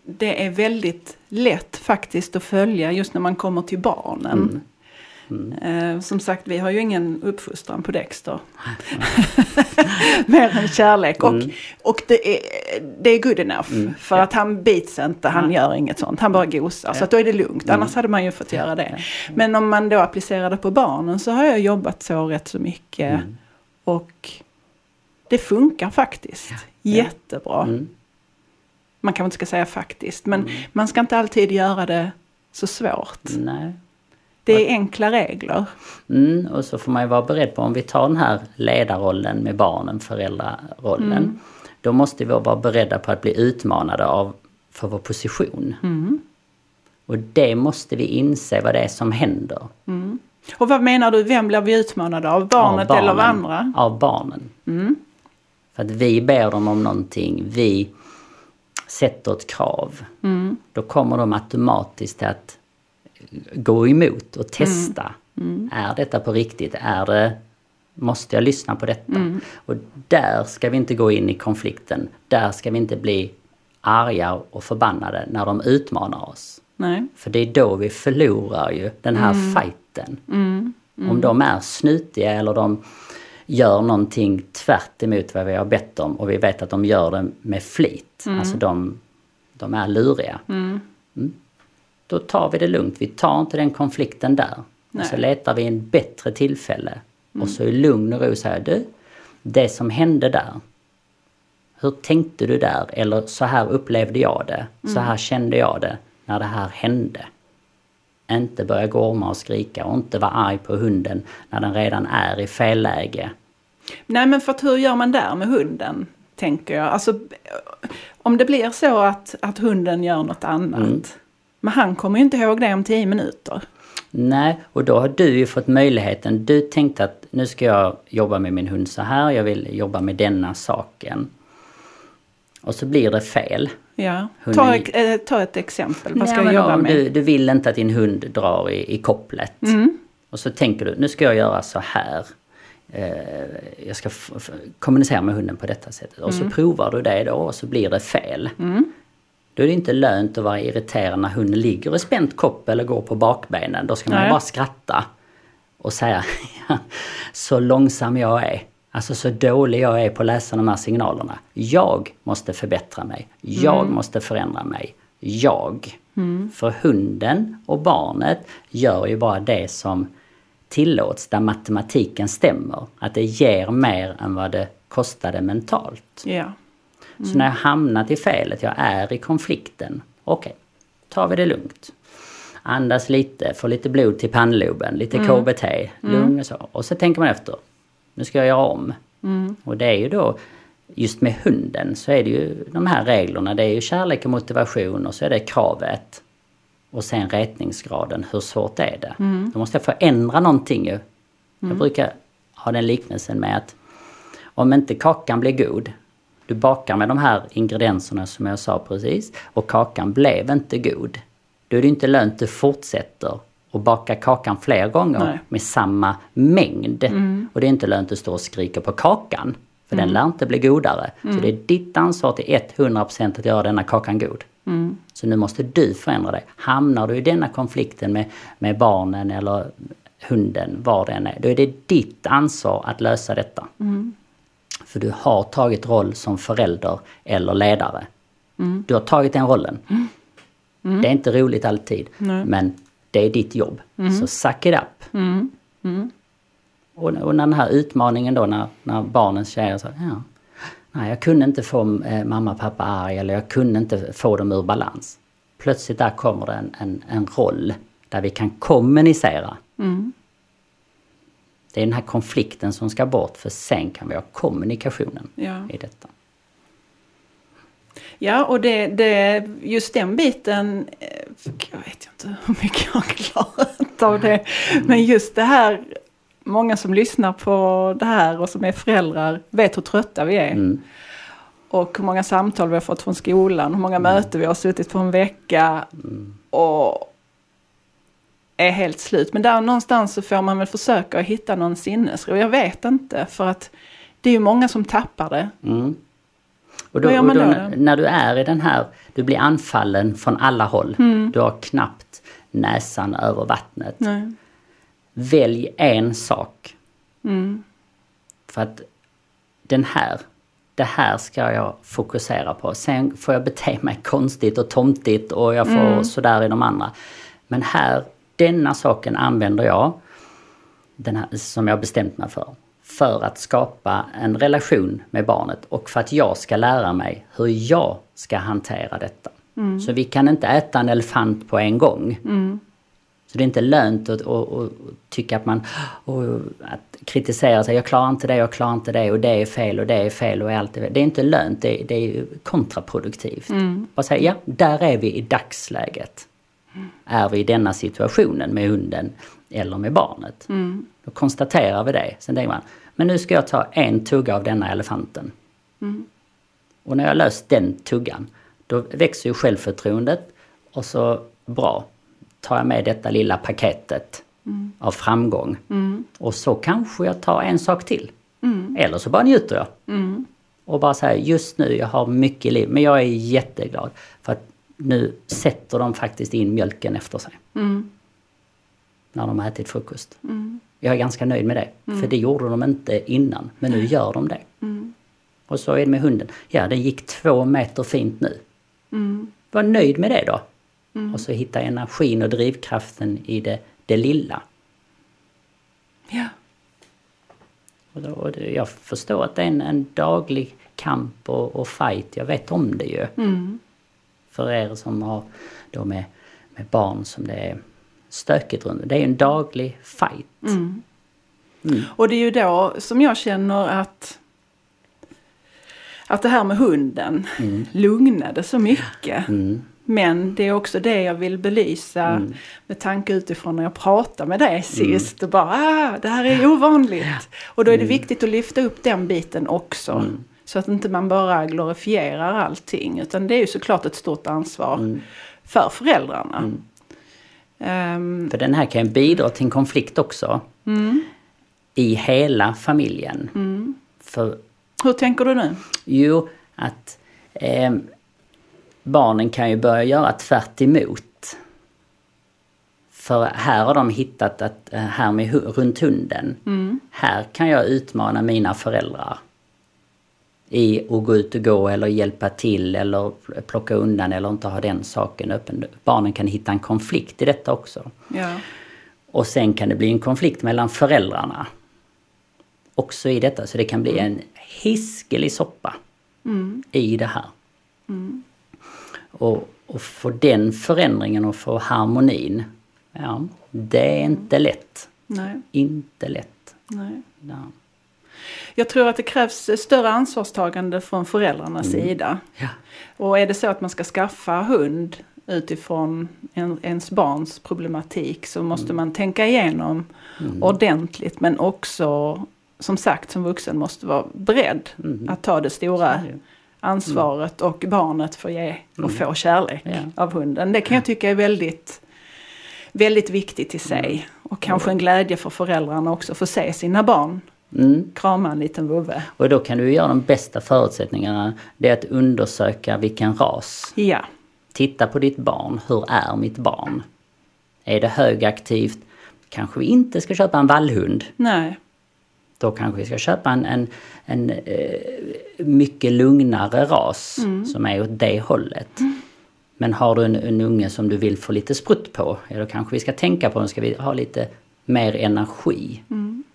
det är väldigt lätt faktiskt att följa just när man kommer till barnen. Eh, som sagt, vi har ju ingen uppfostran på Dexter. Mer än kärlek. Och, och det, är, det är good enough. För att han bits inte, han gör inget sånt. Han bara gosar. Så att då är det lugnt. Annars hade man ju fått göra det. Men om man då applicerar det på barnen så har jag jobbat så rätt så mycket. Och det funkar faktiskt. Jättebra. Mm. Man kanske inte ska säga faktiskt. Men man ska inte alltid göra det så svårt. Nej. Det är enkla regler. Mm, och så får man ju vara beredd på om vi tar den här ledarrollen med barnen, föräldrarollen. Då måste vi vara beredda på att bli utmanade av för vår position. Och det måste vi inse vad det är som händer. Och vad menar du, vem blir vi utmanade av? Barnet Av eller av barnen. andra? Av barnen. För att vi ber dem om någonting, vi sätter ett krav. Då kommer de automatiskt att gå emot och testa. Är detta på riktigt? Är det, måste jag lyssna på detta? Och där ska vi inte gå in i konflikten. Där ska vi inte bli arga och förbannade när de utmanar oss. Nej. För det är då vi förlorar ju den här fighten. Om de är snutiga eller de gör någonting tvärt emot vad vi har bett om och vi vet att de gör det med flit. Alltså de, de är luriga. Mm. Då tar vi det lugnt. Vi tar inte den konflikten där. Och så letar vi en bättre tillfälle. Och så i lugn och ro säger du, det som hände där. Hur tänkte du där? Eller så här upplevde jag det. Så här kände jag det när det här hände. Inte börja gorma och skrika och inte vara arg på hunden när den redan är i fel läge. Nej men för att hur gör man där med hunden? tänker jag. Alltså, om det blir så att, att hunden gör något annat. Mm. Men han kommer ju inte ihåg det om tio minuter. Nej, och då har du ju fått möjligheten. Du tänkte att nu ska jag jobba med min hund så här, jag vill jobba med denna saken. Och så blir det fel. Ja. Hunden- Ta, ett- eh, ta ett exempel. Vad ska Nej, jag jobba med? Du, du vill inte att din hund drar i, i kopplet. Mm. Och så tänker du, nu ska jag göra så här. Eh, jag ska kommunicera med hunden på detta sättet. Och så provar du det då och så blir det fel. Mm. Då är det inte lönt att vara irriterad när hunden ligger i spänt kopp eller går på bakbenen. Då ska man Nej. bara skratta och säga så långsam jag är. Alltså så dålig jag är på att läsa de här signalerna. Jag måste förbättra mig. Jag måste förändra mig. Jag. För hunden och barnet gör ju bara det som tillåts där matematiken stämmer. Att det ger mer än vad det kostade mentalt. Ja. Så när jag hamnat i felet, jag är i konflikten. Okej, tar vi det lugnt. Andas lite, få lite blod till pannloben, lite KBT, lugn och så. Och så tänker man efter. Nu ska jag göra om. Och det är ju då, just med hunden så är det ju de här reglerna. Det är ju kärlek och motivation och så är det kravet. Och sen rätningsgraden, hur svårt är det? Då måste jag förändra någonting ju. Jag brukar ha den liknelsen med att om inte kakan blir god, du bakar med de här ingredienserna som jag sa precis och kakan blev inte god. Då är det inte lönt att du fortsätter och baka kakan fler gånger Nej. med samma mängd. Och det är inte lönt att stå och skrika på kakan. För den lär inte bli godare. Så det är ditt ansvar till 100% att göra denna kakan god. Så nu måste du förändra dig. Hamnar du i denna konflikten med, med barnen eller hunden, vad det än är, då är det ditt ansvar att lösa detta. För du har tagit roll som förälder eller ledare. Du har tagit den rollen. Det är inte roligt alltid, Nej. men det är ditt jobb. Så suck it up. Och, och när den här utmaningen då när, när tjejer sa ja, nej jag kunde inte få eh, mamma och pappa arg eller jag kunde inte få dem ur balans. Plötsligt där kommer det en, en, en roll där vi kan kommunicera. Det är den här konflikten som ska bort för sen kan vi ha kommunikationen Ja. i detta. Ja, och det, det, just den biten, eh, jag vet inte hur mycket jag har klarat av det. Men just det här, många som lyssnar på det här och som är föräldrar vet hur trötta vi är. Mm. Och hur många samtal vi har fått från skolan, hur många möten vi har suttit på en vecka. Och är helt slut. Men där någonstans så får man väl försöka att hitta någon sinnesro. Jag vet inte, för att det är ju många som tappar det. Mm. Och då, och då, då när, du är i den här, du blir anfallen från alla håll. Du har knappt näsan över vattnet. Nej. Välj en sak. Mm. För att den här, det här ska jag fokusera på. Sen får jag bete mig konstigt och tomtigt och jag får sådär i de andra. Men här, denna saken använder jag, den här, som jag bestämt mig för. För att skapa en relation med barnet och för att jag ska lära mig hur jag ska hantera detta. Så vi kan inte äta en elefant på en gång. Så det är inte lönt att, att, att tycka att man att kritisera sig. Jag klarar inte det, jag klarar inte det och det är fel och det är fel och allt är fel. Det är inte lönt, det, det är kontraproduktivt. Bara säga, ja, där är vi i dagsläget. Är vi i denna situationen med hunden eller med barnet. Då konstaterar vi det. Sen tänker man, men nu ska jag ta en tugga av denna elefanten. Och när jag löst den tuggan, då växer ju självförtroendet och så bra, tar jag med detta lilla paketet av framgång. Och så kanske jag tar en sak till. Eller så bara njuter jag. Och bara säger just nu, jag har mycket liv, men jag är jätteglad. För att nu sätter de faktiskt in mjölken efter sig. När de har ätit frukost. Jag är ganska nöjd med det. För det gjorde de inte innan, men nu gör de det. Och så är det med hunden. Ja, den gick två meter fint nu. Var nöjd med det då. Och så hitta energin och drivkraften i det, det lilla. Ja. Och då, och jag förstår att det är en, en daglig kamp och, och fight. Jag vet om det ju. För er som har då med, med barn som det är stökigt runt. Det är en daglig fight. Och det är ju då som jag känner att att det här med hunden Mm. lugnade så mycket. Mm. Men det är också det jag vill belysa med tanke utifrån när jag pratade med dig sist. Och bara, ah, det här är ovanligt. Och då är det viktigt att lyfta upp den biten också. Så att inte man bara glorifierar allting. Utan det är ju såklart ett stort ansvar för föräldrarna. Ehm, För den här kan ju bidra till en konflikt också. I hela familjen. För hur tänker du nu? Jo, att eh, barnen kan ju börja göra tvärt emot. För här har de hittat att eh, här med runt hunden, här kan jag utmana mina föräldrar. I att gå ut och gå eller hjälpa till eller plocka undan eller inte ha den saken öppen. Barnen kan hitta en konflikt i detta också. Ja. Och sen kan det bli en konflikt mellan föräldrarna. Också i detta, så det kan bli en hiskelig soppa i det här. Och, och få den förändringen och få harmonin, ja, det är inte lätt. Nej, Inte lätt. nej. Ja. Jag tror att det krävs större ansvarstagande från föräldrarnas sida. Ja. Och är det så att man ska skaffa hund utifrån en, ens barns problematik så måste man tänka igenom ordentligt. Men också som sagt som vuxen måste vara beredd att ta det stora ansvaret och barnet får ge och få kärlek Ja. av hunden. Det kan jag tycka är väldigt, väldigt viktigt i sig. Och kanske en glädje för föräldrarna också att få se sina barn Mm. krama en liten vovve. Och då kan du göra de bästa förutsättningarna. Det är att undersöka vilken ras. Ja, Titta på ditt barn. Hur är mitt barn? Är det högaktivt? Kanske vi inte ska köpa en vallhund. nej. Då kanske vi ska köpa en, en, en eh, mycket lugnare ras som är åt det hållet. Men har du en, en unge som du vill få lite sprutt på, ja, då kanske vi ska tänka på, ska vi ha lite mer energi?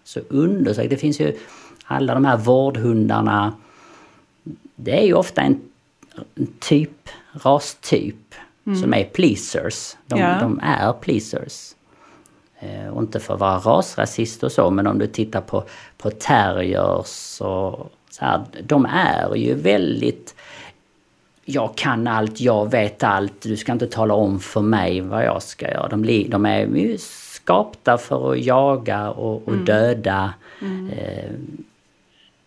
Så undersök, det finns ju alla de här vårdhundarna. Det är ju ofta en, en typ, rastyp som är pleasers. De, Ja. de är pleasers. Eh, och inte för att vara rasrasist och så, men om du tittar på, på terriers och så här, de är ju väldigt jag kan allt, jag vet allt, du ska inte tala om för mig vad jag ska göra. De, de är ju skapta för att jaga och, och döda. Eh,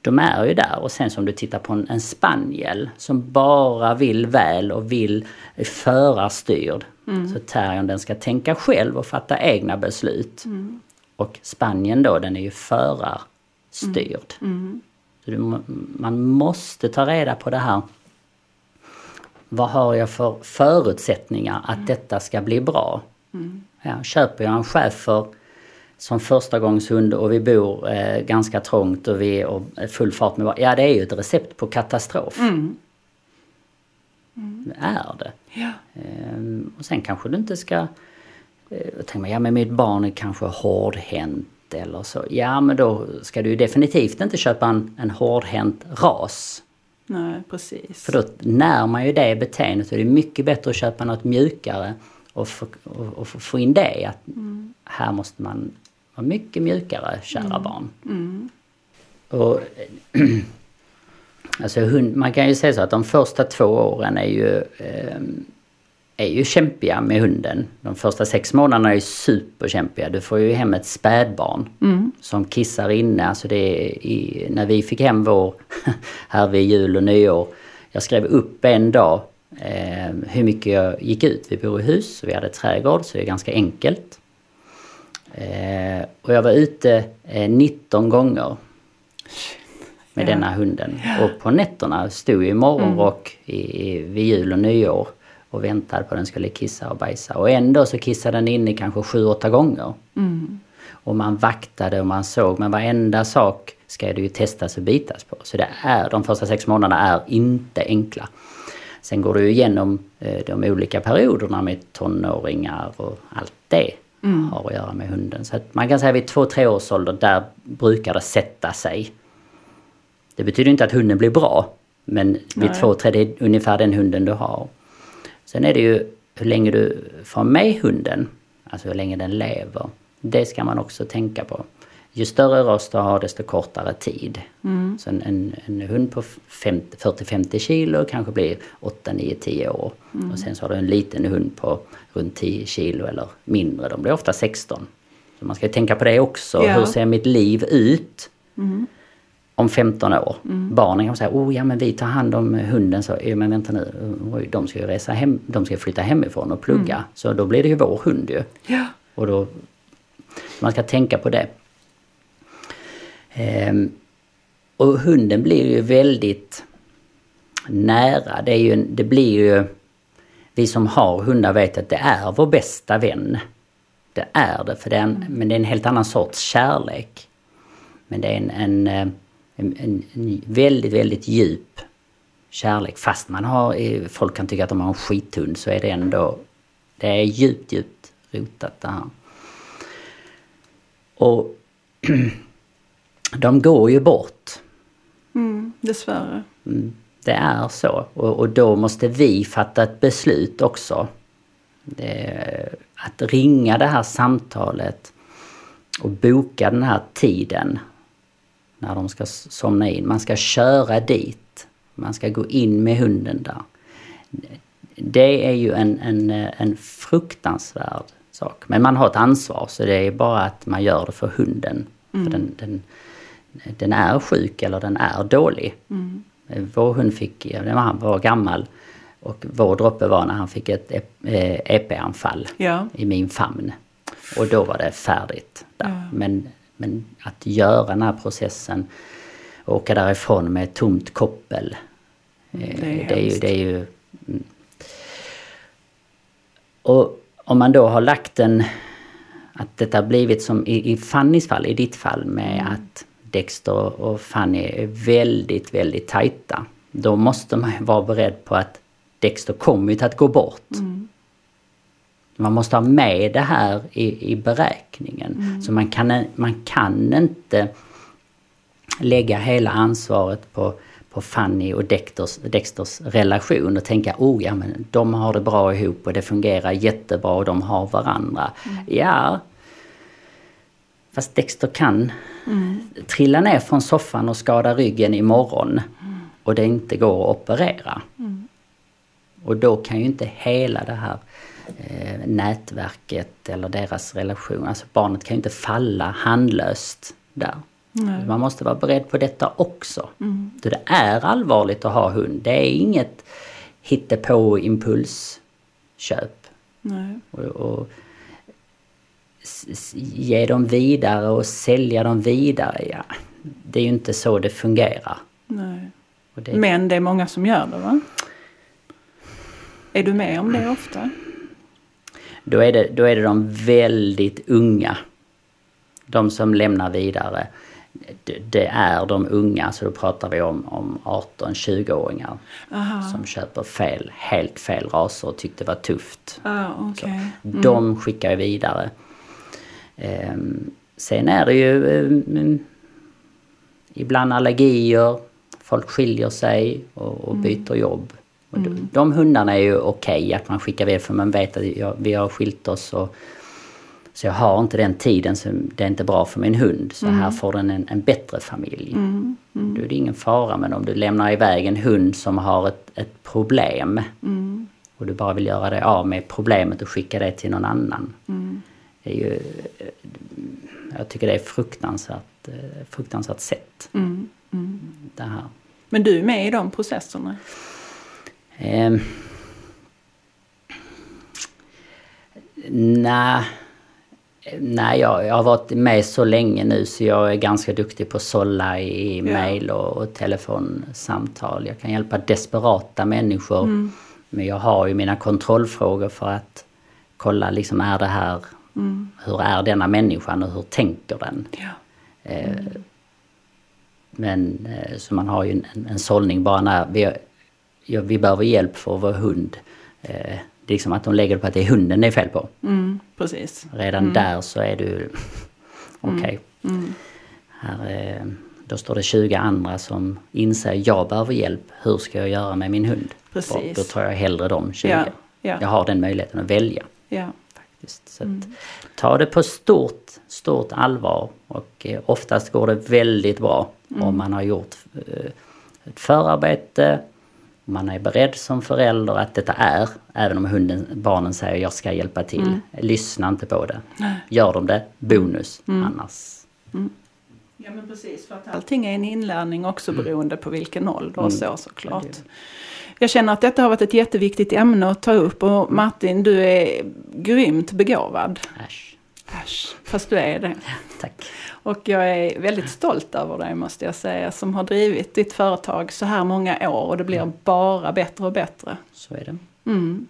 de är ju där och sen som du tittar på en, en spaniel som bara vill väl och vill förarstyrd. Så terriern den ska tänka själv och fatta egna beslut. Och Spanien då den är ju förarstyrd. Så du, man måste ta reda på det här. Vad har jag för förutsättningar att detta ska bli bra? Ja, köper jag en schäfer som förstagångshund och vi bor eh, ganska trångt och vi är och full fart med Ja, det är ju ett recept på katastrof. Det är det. Ja. Ehm, och sen kanske du inte ska... Eh, tänker ja men mitt barn är kanske hårdhänt eller så. Ja men då ska du definitivt inte köpa en, en hårdhänt ras. Nej, precis. För då när man ju det beteendet och det är mycket bättre att köpa något mjukare och få, och, och få- in det att här måste man vara mycket mjukare, kära barn. Och, alltså hund, man kan ju säga så att de första två åren är ju, eh, är ju kämpiga med hunden. De första sex månaderna är ju superkämpiga. Du får ju hem ett spädbarn som kissar inne. Alltså det i, när vi fick hem vår, här vid jul och nyår. Jag skrev upp en dag eh, hur mycket jag gick ut. Vi bor i hus och vi hade trädgård så det är ganska enkelt. Eh, och jag var ute eh, 19 gånger med Ja. denna hunden. Och på nätterna stod jag i morgonrock i, i, vid jul och nyår och väntade på att den skulle kissa och bajsa. Och ändå så kissade den inne kanske 7-8 gånger. Och man vaktade och man såg, men varenda sak ska det ju testas och bitas på. Så det är, de första sex månaderna är inte enkla. Sen går du igenom eh, de olika perioderna med tonåringar och allt det har att göra med hunden. Så att man kan säga vid två, tre års ålder, där brukar det sätta sig. Det betyder inte att hunden blir bra, men vid Nej. två, tre, det är ungefär den hunden du har. Sen är det ju hur länge du får med hunden, alltså hur länge den lever. Det ska man också tänka på. Ju större ras du har desto kortare tid. Mm. Så en, en, en hund på 40-50 kilo kanske blir 8, 9, 10 år. Mm. Och sen så har du en liten hund på runt 10 kilo eller mindre. De blir ofta 16. Så man ska tänka på det också. Ja. Hur ser mitt liv ut? Mm. Om 15 år. Mm. Barnen kan säga, oh ja men vi tar hand om hunden. Så, men vänta nu, de ska ju resa hem, de ska flytta hemifrån och plugga. Mm. Så då blir det ju vår hund ju. Ja. Och då, man ska tänka på det. Ehm, och hunden blir ju väldigt nära. Det, är ju, det blir ju... Vi som har hundar vet att det är vår bästa vän. Det är det, för det är en, men det är en helt annan sorts kärlek. Men det är en, en, en, en, en väldigt, väldigt djup kärlek. Fast man har, folk kan tycka att de har en skithund så är det ändå, det är djupt, djupt rotat det här. Och de går ju bort. Mm, dessvärre. Mm, det är så. Och, och, då måste vi fatta ett beslut också. Det, att ringa det här samtalet och boka den här tiden när de ska somna in. Man ska köra dit. Man ska gå in med hunden där. Det är ju en, en, en fruktansvärd sak. Men man har ett ansvar så det är bara att man gör det för hunden. Mm. För den, den, den är sjuk eller den är dålig. Mm. Vår hund fick, när han var gammal, och vår droppe var när han fick ett EP-anfall ja. i min famn. Och då var det färdigt. Ja. Men, men att göra den här processen, åka därifrån med ett tomt koppel. Mm, det, är det, är ju, det är ju... Mm. Och om man då har lagt en... Att detta blivit som i, i Fannys fall, i ditt fall med mm. att Dexter och Fanny är väldigt, väldigt tajta. Då måste man vara beredd på att Dexter kommer ju att gå bort. Mm. Man måste ha med det här i, i beräkningen. Mm. Så man kan, man kan inte lägga hela ansvaret på, på Fanny och Dexters, Dexters relation och tänka oh ja men de har det bra ihop och det fungerar jättebra och de har varandra. Mm. Ja, Fast Dexter kan mm. trilla ner från soffan och skada ryggen imorgon mm. och det inte går att operera. Mm. Och då kan ju inte hela det här eh, nätverket eller deras relation, alltså barnet kan ju inte falla handlöst där. Nej. Man måste vara beredd på detta också. Mm. det är allvarligt att ha hund. Det är inget hittepå impulsköp. Nej. Och, och ge dem vidare och sälja dem vidare. Ja, det är ju inte så det fungerar. Nej. Det... Men det är många som gör det va? Är du med om det ofta? Då är det, då är det de väldigt unga. De som lämnar vidare. Det, det är de unga, så då pratar vi om, om 18-20-åringar. Som köper fel, helt fel raser och tyckte det var tufft. Ah, okay. mm. De skickar vidare. Ehm, sen är det ju ehm, ibland allergier, folk skiljer sig och, och mm. byter jobb. Och mm. de, hundarna är ju okej okay att man skickar iväg för man vet att jag, vi har skilt oss och så jag har inte den tiden, så det är inte bra för min hund. Så mm. här får den en, en bättre familj. Mm. Mm. Då är det ingen fara. Men om du lämnar iväg en hund som har ett, ett problem mm. och du bara vill göra dig av med problemet och skicka det till någon annan. Är ju, jag tycker det är fruktansvärt, fruktansvärt sätt. Mm, mm. Det här. Men du är med i de processerna? Eh, nej, nej jag, jag har varit med så länge nu så jag är ganska duktig på att sålla i ja. mail och, och telefonsamtal. Jag kan hjälpa desperata människor. Mm. Men jag har ju mina kontrollfrågor för att kolla liksom är det här Mm. Hur är denna människan och hur tänker den? Ja. Mm. men eh, så man har ju en, en sållning bara när vi, ja, vi behöver hjälp för vår hund. Eh, det är liksom att de lägger det på att det är hunden det är fel på. Mm, precis. Redan mm. där så är du okej. Okay. Mm. mm. Här, då står det 20 andra som inser jag behöver hjälp. Hur ska jag göra med min hund? Precis. Och då tar jag hellre de 20. Ja, ja. Jag har den möjligheten att välja. Ja. Faktiskt. Så att, ta det på stort, stort allvar och eh, oftast går det väldigt bra om man har gjort eh, ett förarbete, man är beredd som förälder att detta är, även om hunden, barnen säger jag ska hjälpa till. Lyssna inte på det. Gör de det, bonus. Annars Ja men precis, för att allting är en inlärning också beroende på vilken ålder och så såklart. Jag känner att detta har varit ett jätteviktigt ämne att ta upp och Martin du är grymt begåvad. äsch. Äsch, fast du är det. Tack. Och jag är väldigt stolt över dig måste jag säga som har drivit ditt företag så här många år och det blir bara bättre och bättre. Så är det. Mm.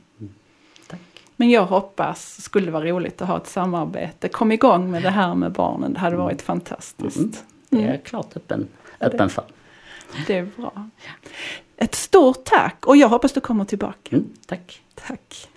Tack. Men jag hoppas, skulle vara roligt att ha ett samarbete. Kom igång med det här med barnen, det hade varit fantastiskt. Det är jag klart öppen, öppen för. Det är bra. Ett stort tack och jag hoppas du kommer tillbaka. Mm, tack. Tack.